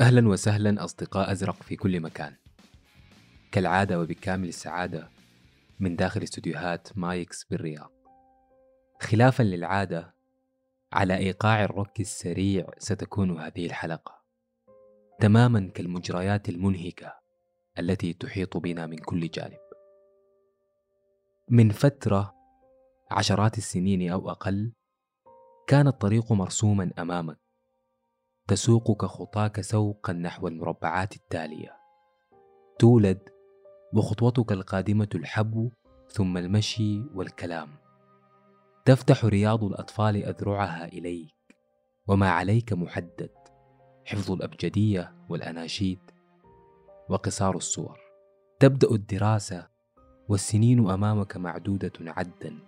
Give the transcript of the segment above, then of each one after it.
أهلا وسهلا أصدقاء أزرق في كل مكان. كالعادة وبكامل السعادة من داخل استديوهات مايكس بالرياض. خلافا للعادة على إيقاع الروك السريع ستكون هذه الحلقة. تماما كالمجريات المنهكة التي تحيط بنا من كل جانب. من فترة عشرات السنين أو أقل كان الطريق مرسوما أمامك. تسوقك خطاك سوقا نحو المربعات التالية. تولد وخطوتك القادمة الحبو ثم المشي والكلام. تفتح رياض الأطفال أذرعها إليك وما عليك محدد حفظ الأبجدية والأناشيد وقصار الصور. تبدأ الدراسة والسنين أمامك معدودة عدا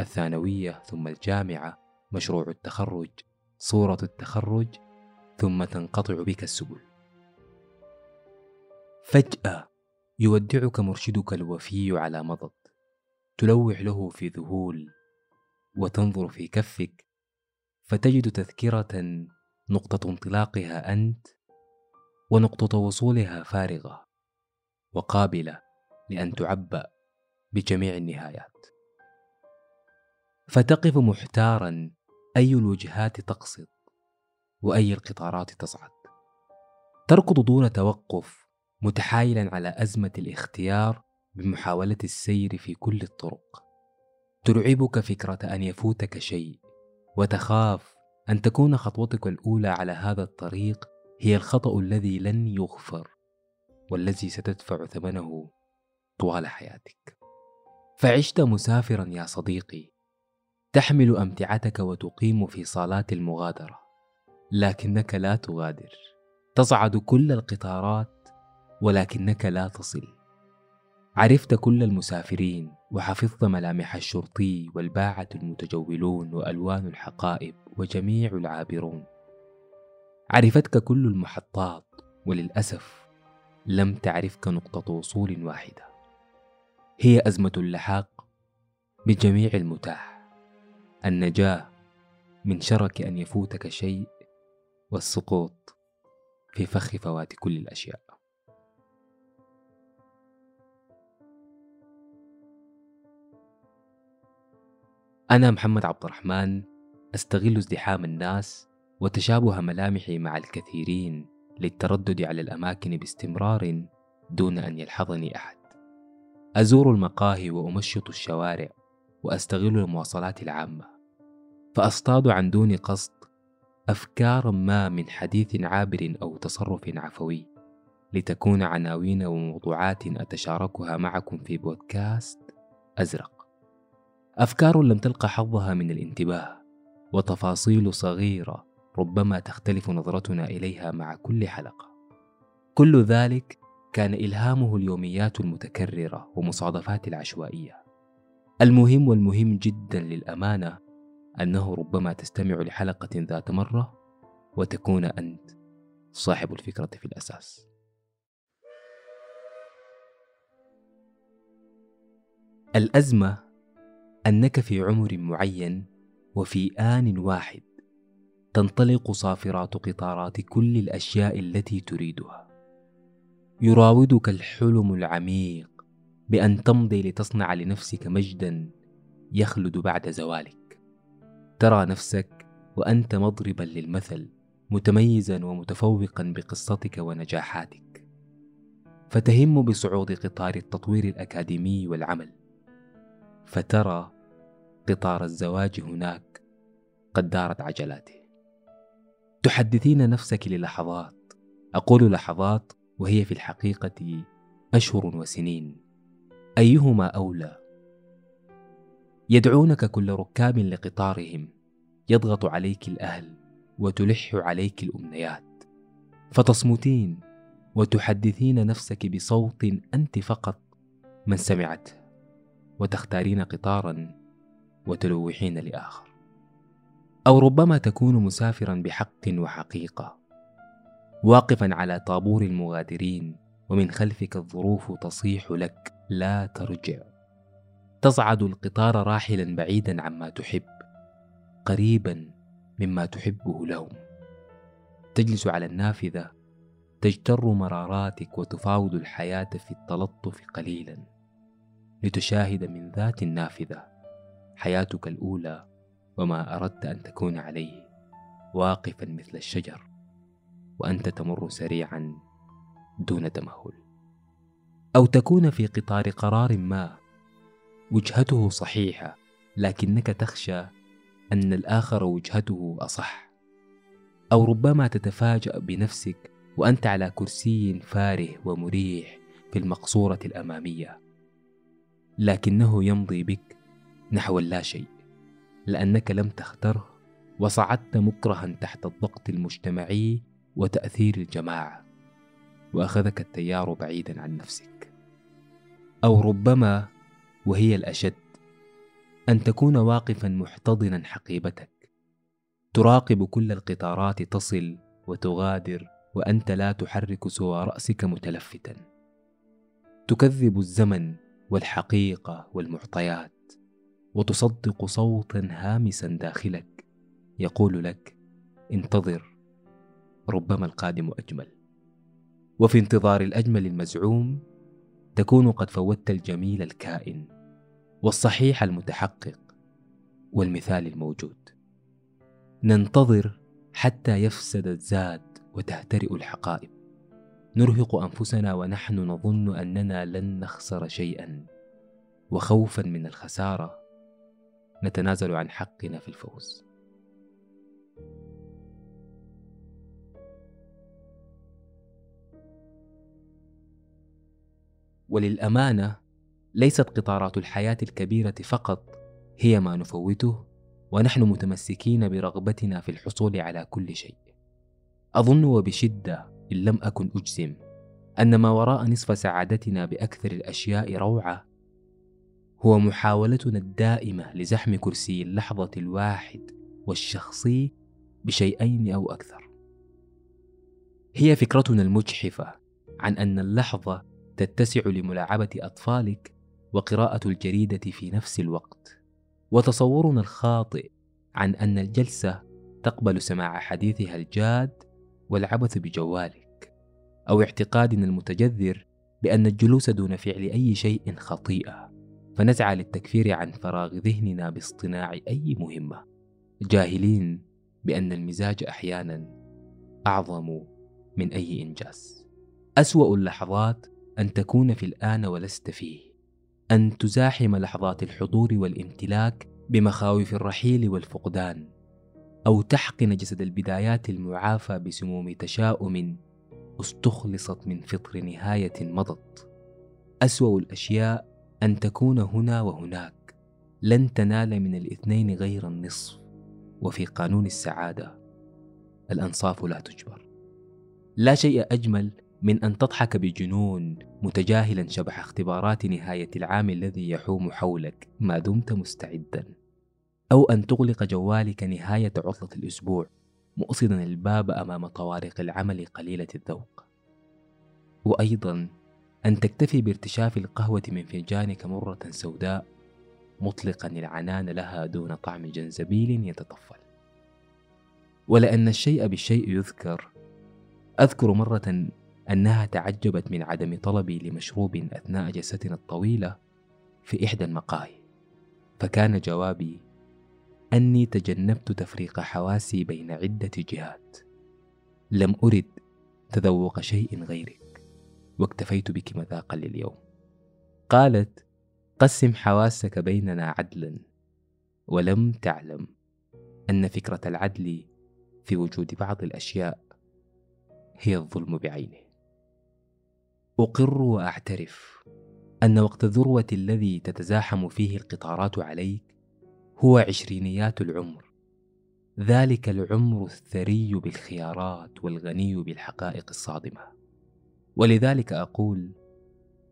الثانوية ثم الجامعة مشروع التخرج صورة التخرج ثم تنقطع بك السبل. فجأة يودعك مرشدك الوفي على مضض. تلوح له في ذهول وتنظر في كفك فتجد تذكرة نقطة انطلاقها أنت ونقطة وصولها فارغة وقابلة لأن تعبأ بجميع النهايات. فتقف محتارا أي الوجهات تقصد. وأي القطارات تصعد. تركض دون توقف متحايلا على أزمة الاختيار بمحاولة السير في كل الطرق. ترعبك فكرة أن يفوتك شيء وتخاف أن تكون خطوتك الأولى على هذا الطريق هي الخطأ الذي لن يغفر والذي ستدفع ثمنه طوال حياتك. فعشت مسافرا يا صديقي تحمل أمتعتك وتقيم في صالات المغادرة. لكنك لا تغادر. تصعد كل القطارات ولكنك لا تصل. عرفت كل المسافرين وحفظت ملامح الشرطي والباعة المتجولون وألوان الحقائب وجميع العابرون. عرفتك كل المحطات وللأسف لم تعرفك نقطة وصول واحدة. هي أزمة اللحاق بجميع المتاح. النجاة من شرك أن يفوتك شيء والسقوط في فخ فوات كل الأشياء. أنا محمد عبد الرحمن أستغل ازدحام الناس وتشابه ملامحي مع الكثيرين للتردد على الأماكن باستمرار دون أن يلحظني أحد. أزور المقاهي وأمشط الشوارع وأستغل المواصلات العامة. فأصطاد عن دون قصد أفكارا ما من حديث عابر أو تصرف عفوي. لتكون عناوين وموضوعات أتشاركها معكم في بودكاست أزرق. أفكار لم تلقى حظها من الانتباه وتفاصيل صغيرة ربما تختلف نظرتنا إليها مع كل حلقة. كل ذلك كان إلهامه اليوميات المتكررة ومصادفات العشوائية. المهم والمهم جدا للأمانة أنه ربما تستمع لحلقة ذات مرة وتكون أنت صاحب الفكرة في الأساس. الأزمة أنك في عمر معين وفي آن واحد تنطلق صافرات قطارات كل الأشياء التي تريدها. يراودك الحلم العميق بأن تمضي لتصنع لنفسك مجدا يخلد بعد زوالك. ترى نفسك وأنت مضربا للمثل متميزا ومتفوقا بقصتك ونجاحاتك. فتهم بصعود قطار التطوير الأكاديمي والعمل. فترى قطار الزواج هناك قد دارت عجلاته. تحدثين نفسك للحظات. أقول لحظات وهي في الحقيقة أشهر وسنين. أيهما أولى؟ يدعونك كل ركاب لقطارهم. يضغط عليك الأهل وتلح عليك الأمنيات. فتصمتين وتحدثين نفسك بصوت أنت فقط من سمعته وتختارين قطارا وتلوحين لآخر. أو ربما تكون مسافرا بحق وحقيقة واقفا على طابور المغادرين ومن خلفك الظروف تصيح لك لا ترجع. تصعد القطار راحلا بعيدا عما تحب. قريبا مما تحبه لهم. تجلس على النافذة تجتر مراراتك وتفاوض الحياة في التلطف قليلا. لتشاهد من ذات النافذة حياتك الأولى وما أردت أن تكون عليه واقفا مثل الشجر وأنت تمر سريعا دون تمهل. أو تكون في قطار قرار ما وجهته صحيحة لكنك تخشى أن الآخر وجهته أصح. أو ربما تتفاجأ بنفسك وأنت على كرسي فاره ومريح في المقصورة الأمامية. لكنه يمضي بك نحو اللا شيء لأنك لم تختره وصعدت مكرها تحت الضغط المجتمعي وتأثير الجماعة. وأخذك التيار بعيدا عن نفسك. أو ربما وهي الأشد أن تكون واقفا محتضنا حقيبتك. تراقب كل القطارات تصل وتغادر وأنت لا تحرك سوى رأسك متلفتا. تكذب الزمن والحقيقة والمعطيات وتصدق صوتا هامسا داخلك. يقول لك انتظر ربما القادم أجمل. وفي انتظار الأجمل المزعوم تكون قد فوتت الجميل الكائن. والصحيح المتحقق والمثال الموجود. ننتظر حتى يفسد الزاد وتهترئ الحقائب. نرهق أنفسنا ونحن نظن أننا لن نخسر شيئا. وخوفا من الخسارة نتنازل عن حقنا في الفوز. وللأمانة ليست قطارات الحياة الكبيرة فقط هي ما نفوته ونحن متمسكين برغبتنا في الحصول على كل شيء. أظن وبشدة إن لم أكن أجزم أن ما وراء نصف سعادتنا بأكثر الأشياء روعة هو محاولتنا الدائمة لزحم كرسي اللحظة الواحد والشخصي بشيئين أو أكثر. هي فكرتنا المجحفة عن أن اللحظة تتسع لملاعبة أطفالك وقراءة الجريدة في نفس الوقت. وتصورنا الخاطئ عن أن الجلسة تقبل سماع حديثها الجاد والعبث بجوالك أو اعتقادنا المتجذر بأن الجلوس دون فعل أي شيء خطيئة. فنسعى للتكفير عن فراغ ذهننا باصطناع أي مهمة. جاهلين بأن المزاج أحيانا أعظم من أي إنجاز. أسوأ اللحظات أن تكون في الآن ولست فيه. أن تزاحم لحظات الحضور والامتلاك بمخاوف الرحيل والفقدان أو تحقن جسد البدايات المعافى بسموم تشاؤم استخلصت من فطر نهاية مضت. أسوأ الأشياء أن تكون هنا وهناك لن تنال من الاثنين غير النصف وفي قانون السعادة. الأنصاف لا تجبر. لا شيء أجمل من أن تضحك بجنون متجاهلا شبح اختبارات نهاية العام الذي يحوم حولك ما دمت مستعدا. أو أن تغلق جوالك نهاية عطلة الأسبوع مؤصدا الباب أمام طوارق العمل قليلة الذوق. وأيضا أن تكتفي بارتشاف القهوة من فنجانك مرة سوداء مطلقا العنان لها دون طعم جنزبيل يتطفل. ولأن الشيء بالشيء يذكر أذكر مرة أنها تعجبت من عدم طلبي لمشروب أثناء جلستنا الطويلة في إحدى المقاهي. فكان جوابي أني تجنبت تفريق حواسي بين عدة جهات. لم أرد تذوق شيء غيرك واكتفيت بك مذاقا لليوم. قالت قسم حواسك بيننا عدلا ولم تعلم أن فكرة العدل في وجود بعض الأشياء هي الظلم بعينه. أقر وأعترف أن وقت الذروة الذي تتزاحم فيه القطارات عليك هو عشرينيات العمر. ذلك العمر الثري بالخيارات والغني بالحقائق الصادمة. ولذلك أقول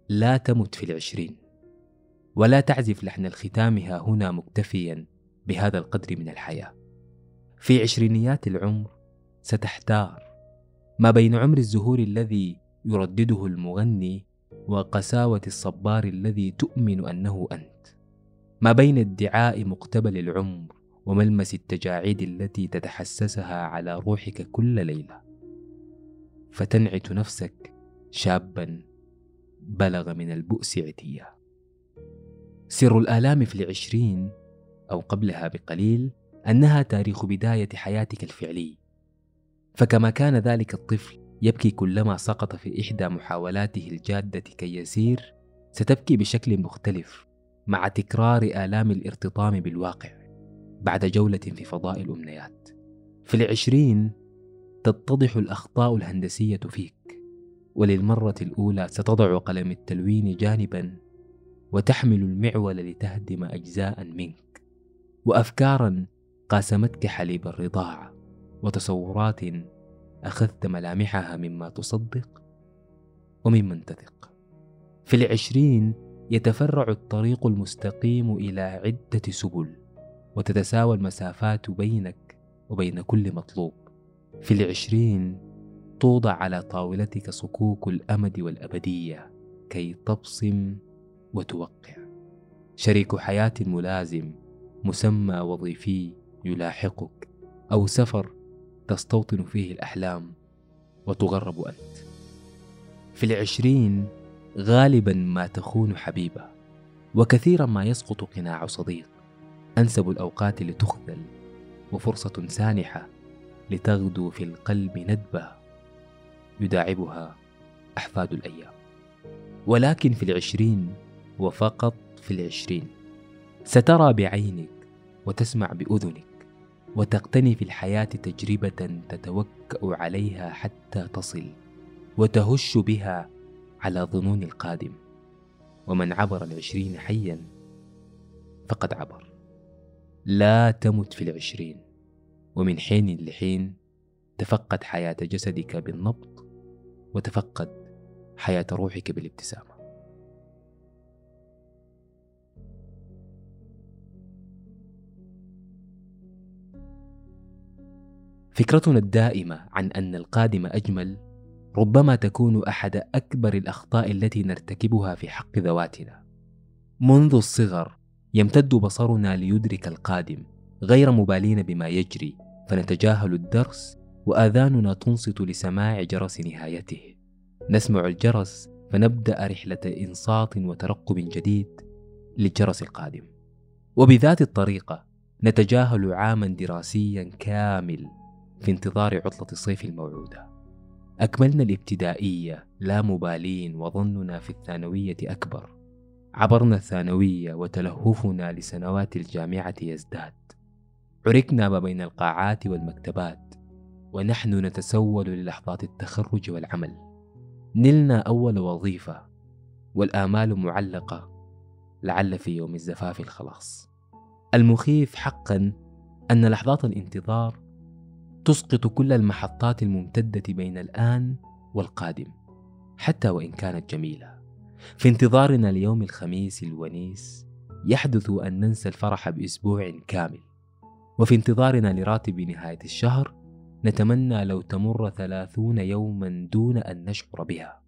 لا تمت في العشرين ولا تعزف لحن الختام ها هنا مكتفيا بهذا القدر من الحياة. في عشرينيات العمر ستحتار ما بين عمر الزهور الذي يردده المغني وقساوة الصبار الذي تؤمن أنه أنت. ما بين ادعاء مقتبل العمر وملمس التجاعيد التي تتحسسها على روحك كل ليلة. فتنعت نفسك شابا بلغ من البؤس عتيا. سر الآلام في العشرين أو قبلها بقليل أنها تاريخ بداية حياتك الفعلي. فكما كان ذلك الطفل يبكي كلما سقط في إحدى محاولاته الجادة كي يسير ستبكي بشكل مختلف مع تكرار آلام الارتطام بالواقع بعد جولة في فضاء الأمنيات. في العشرين تتضح الأخطاء الهندسية فيك وللمرة الأولى ستضع قلم التلوين جانبا وتحمل المعول لتهدم أجزاء منك. وأفكارا قاسمتك حليب الرضاعة وتصورات أخذت ملامحها مما تصدق وممن تثق في العشرين يتفرع الطريق المستقيم إلى عدة سبل وتتساوى المسافات بينك وبين كل مطلوب. في العشرين توضع على طاولتك صكوك الأمد والأبدية كي تبصم وتوقع. شريك حياة ملازم مسمى وظيفي يلاحقك أو سفر تستوطن فيه الأحلام وتغرب أنت. في العشرين غالبا ما تخون حبيبة وكثيرا ما يسقط قناع صديق. أنسب الأوقات لتخذل وفرصة سانحة لتغدو في القلب ندبة يداعبها أحفاد الأيام. ولكن في العشرين وفقط في العشرين سترى بعينك وتسمع بأذنك وتقتني في الحياة تجربة تتوكأ عليها حتى تصل وتهش بها على ظنون القادم. ومن عبر العشرين حيا فقد عبر. لا تمت في العشرين ومن حين لحين تفقد حياة جسدك بالنبض وتفقد حياة روحك بالابتسامة. فكرتنا الدائمة عن أن القادم أجمل ربما تكون أحد أكبر الأخطاء التي نرتكبها في حق ذواتنا. منذ الصغر يمتد بصرنا ليدرك القادم غير مبالين بما يجري فنتجاهل الدرس وآذاننا تنصت لسماع جرس نهايته. نسمع الجرس فنبدأ رحلة إنصات وترقب جديد للجرس القادم. وبذات الطريقة نتجاهل عاما دراسيا كامل في انتظار عطلة الصيف الموعودة. أكملنا الابتدائية لا مبالين وظننا في الثانوية أكبر. عبرنا الثانوية وتلهفنا لسنوات الجامعة يزداد. عركنا ما بين القاعات والمكتبات ونحن نتسول للحظات التخرج والعمل. نلنا أول وظيفة والآمال معلقة لعل في يوم الزفاف الخلاص. المخيف حقا أن لحظات الانتظار تسقط كل المحطات الممتدة بين الآن والقادم حتى وإن كانت جميلة. في انتظارنا ليوم الخميس الونيس يحدث أن ننسى الفرح بأسبوع كامل. وفي انتظارنا لراتب نهاية الشهر نتمنى لو تمر ثلاثون يوما دون أن نشعر بها.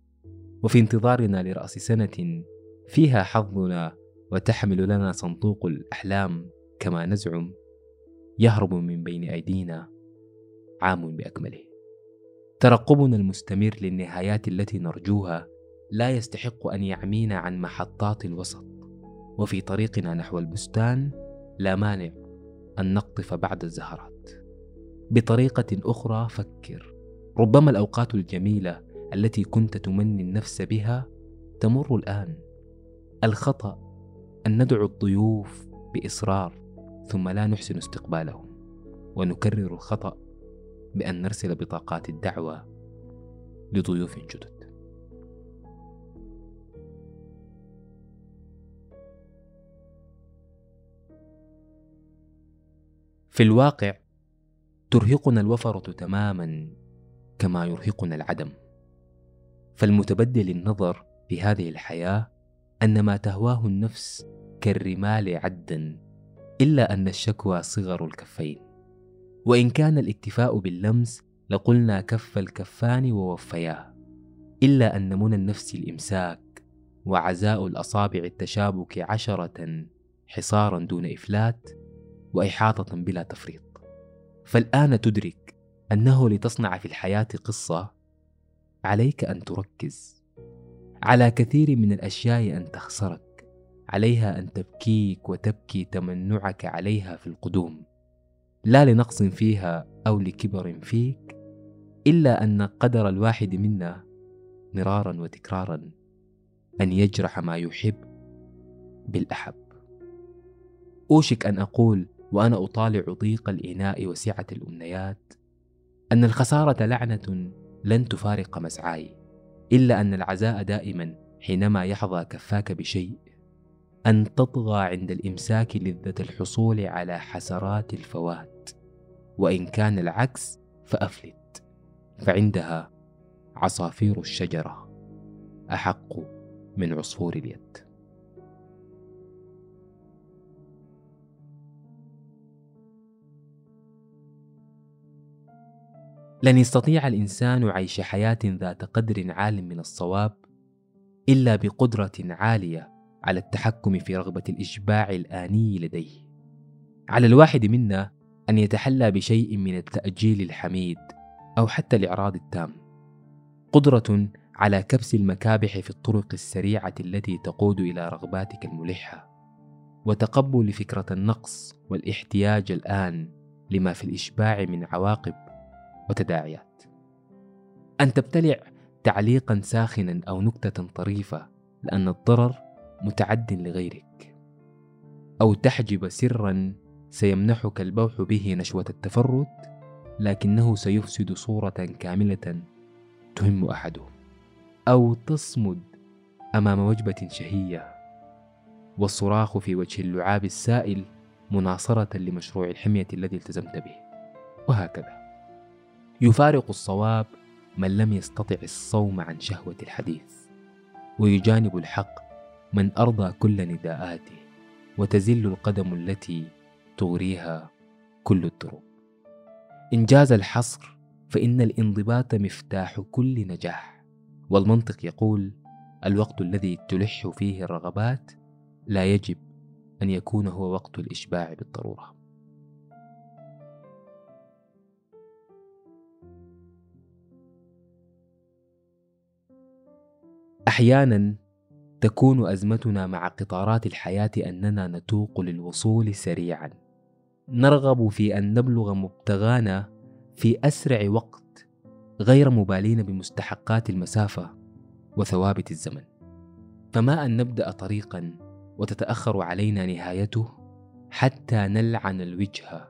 وفي انتظارنا لرأس سنة فيها حظنا وتحمل لنا صندوق الأحلام كما نزعم يهرب من بين أيدينا عام بأكمله. ترقبنا المستمر للنهايات التي نرجوها لا يستحق أن يعمينا عن محطات الوسط. وفي طريقنا نحو البستان لا مانع أن نقطف بعد الزهرات. بطريقة أخرى فكر. ربما الأوقات الجميلة التي كنت تمني النفس بها تمر الآن. الخطأ أن ندعو الضيوف بإصرار ثم لا نحسن استقبالهم. ونكرر الخطأ بأن نرسل بطاقات الدعوة لضيوف جدد. في الواقع ترهقنا الوفرة تماما كما يرهقنا العدم. فالمتبدل النظر في هذه الحياة أن ما تهواه النفس كالرمال عدا إلا أن الشكوى صغر الكفين. وإن كان الاكتفاء باللمس لقلنا كف الكفان ووفياه إلا أن منى النفس الإمساك وعزاء الأصابع التشابك عشرة حصارا دون إفلات وإحاطة بلا تفريط. فالآن تدرك أنه لتصنع في الحياة قصة عليك أن تركز على كثير من الأشياء أن تخسرك عليها أن تبكيك وتبكي تمنعك عليها في القدوم. لا لنقص فيها أو لكبر فيك إلا أن قدر الواحد منا مرارا وتكرارا أن يجرح ما يحب بالأحب. أوشك أن أقول وأنا أطالع ضيق الإناء وسعة الأمنيات أن الخسارة لعنة لن تفارق مسعاي إلا أن العزاء دائما حينما يحظى كفاك بشيء أن تطغى عند الإمساك لذة الحصول على حسرات الفوات وإن كان العكس فأفلت فعندها عصافير الشجرة أحق من عصفور اليد. لن يستطيع الإنسان عيش حياة ذات قدر عال من الصواب إلا بقدرة عالية على التحكم في رغبة الإشباع الآني لديه. على الواحد منا أن يتحلى بشيء من التأجيل الحميد أو حتى الإعراض التام. قدرة على كبس المكابح في الطرق السريعة التي تقود إلى رغباتك الملحة. وتقبل فكرة النقص والاحتياج الآن لما في الإشباع من عواقب وتداعيات. أن تبتلع تعليقا ساخنا أو نكتة طريفة لأن الضرر متعد لغيرك. أو تحجب سرا سيمنحك البوح به نشوة التفرد لكنه سيفسد صورة كاملة تهم أحدهم. أو تصمد أمام وجبة شهية والصراخ في وجه اللعاب السائل مناصرة لمشروع الحمية الذي التزمت به وهكذا يفارق الصواب من لم يستطع الصوم عن شهوة الحديث ويجانب الحق من أرضى كل نداءاته وتزل القدم التي تغريها كل الدروب إنجاز الحصر فإن الانضباط مفتاح كل نجاح. والمنطق يقول الوقت الذي تلح فيه الرغبات لا يجب أن يكون هو وقت الإشباع بالضرورة. أحيانا تكون أزمتنا مع قطارات الحياة أننا نتوق للوصول سريعا. نرغب في أن نبلغ مبتغانا في أسرع وقت غير مبالين بمستحقات المسافة وثوابت الزمن. فما أن نبدأ طريقا وتتأخر علينا نهايته حتى نلعن الوجه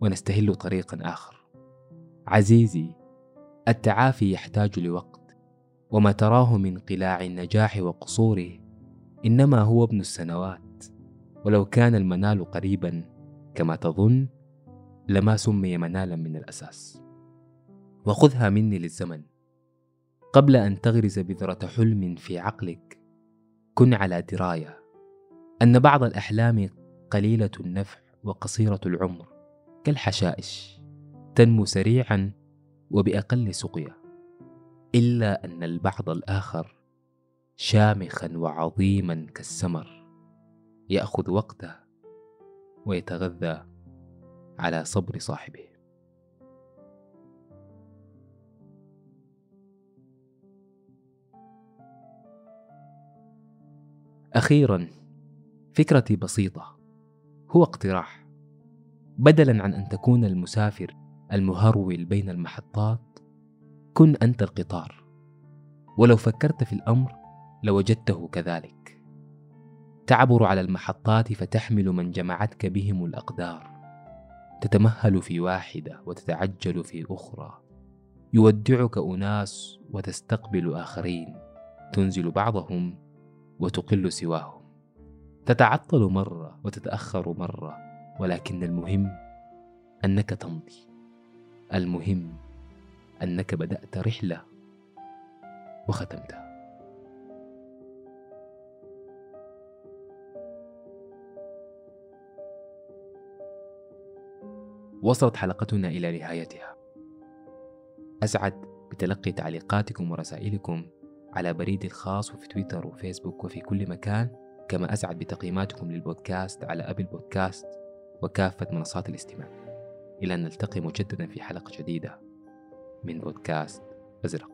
ونستهل طريقا آخر. عزيزي التعافي يحتاج لوقت. وما تراه من قلاع النجاح وقصوره إنما هو ابن السنوات. ولو كان المنال قريبا كما تظن لما سمي منالا من الأساس. وخذها مني للزمن. قبل أن تغرز بذرة حلم في عقلك كن على دراية. أن بعض الأحلام قليلة النفع وقصيرة العمر كالحشائش تنمو سريعا وبأقل سقيا. إلا أن البعض الآخر شامخا وعظيما كالسمر يأخذ وقته ويتغذى على صبر صاحبه. أخيرا فكرتي بسيطة. هو اقتراح. بدلا عن أن تكون المسافر المهرول بين المحطات كن أنت القطار. ولو فكرت في الأمر لوجدته كذلك. تعبر على المحطات فتحمل من جمعتك بهم الأقدار. تتمهل في واحدة وتتعجل في أخرى. يودعك أناس وتستقبل آخرين. تنزل بعضهم وتقل سواهم. تتعطل مرة وتتأخر مرة. ولكن المهم أنك تمضي. المهم أنك بدأت رحلة وختمتها. وصلت حلقتنا إلى نهايتها. أسعد بتلقي تعليقاتكم ورسائلكم على بريدي الخاص وفي تويتر وفيسبوك وفي كل مكان كما أسعد بتقييماتكم للبودكاست على أبل بودكاست وكافة منصات الاستماع. إلى أن نلتقي مجددا في حلقة جديدة. من بودكاست أزرق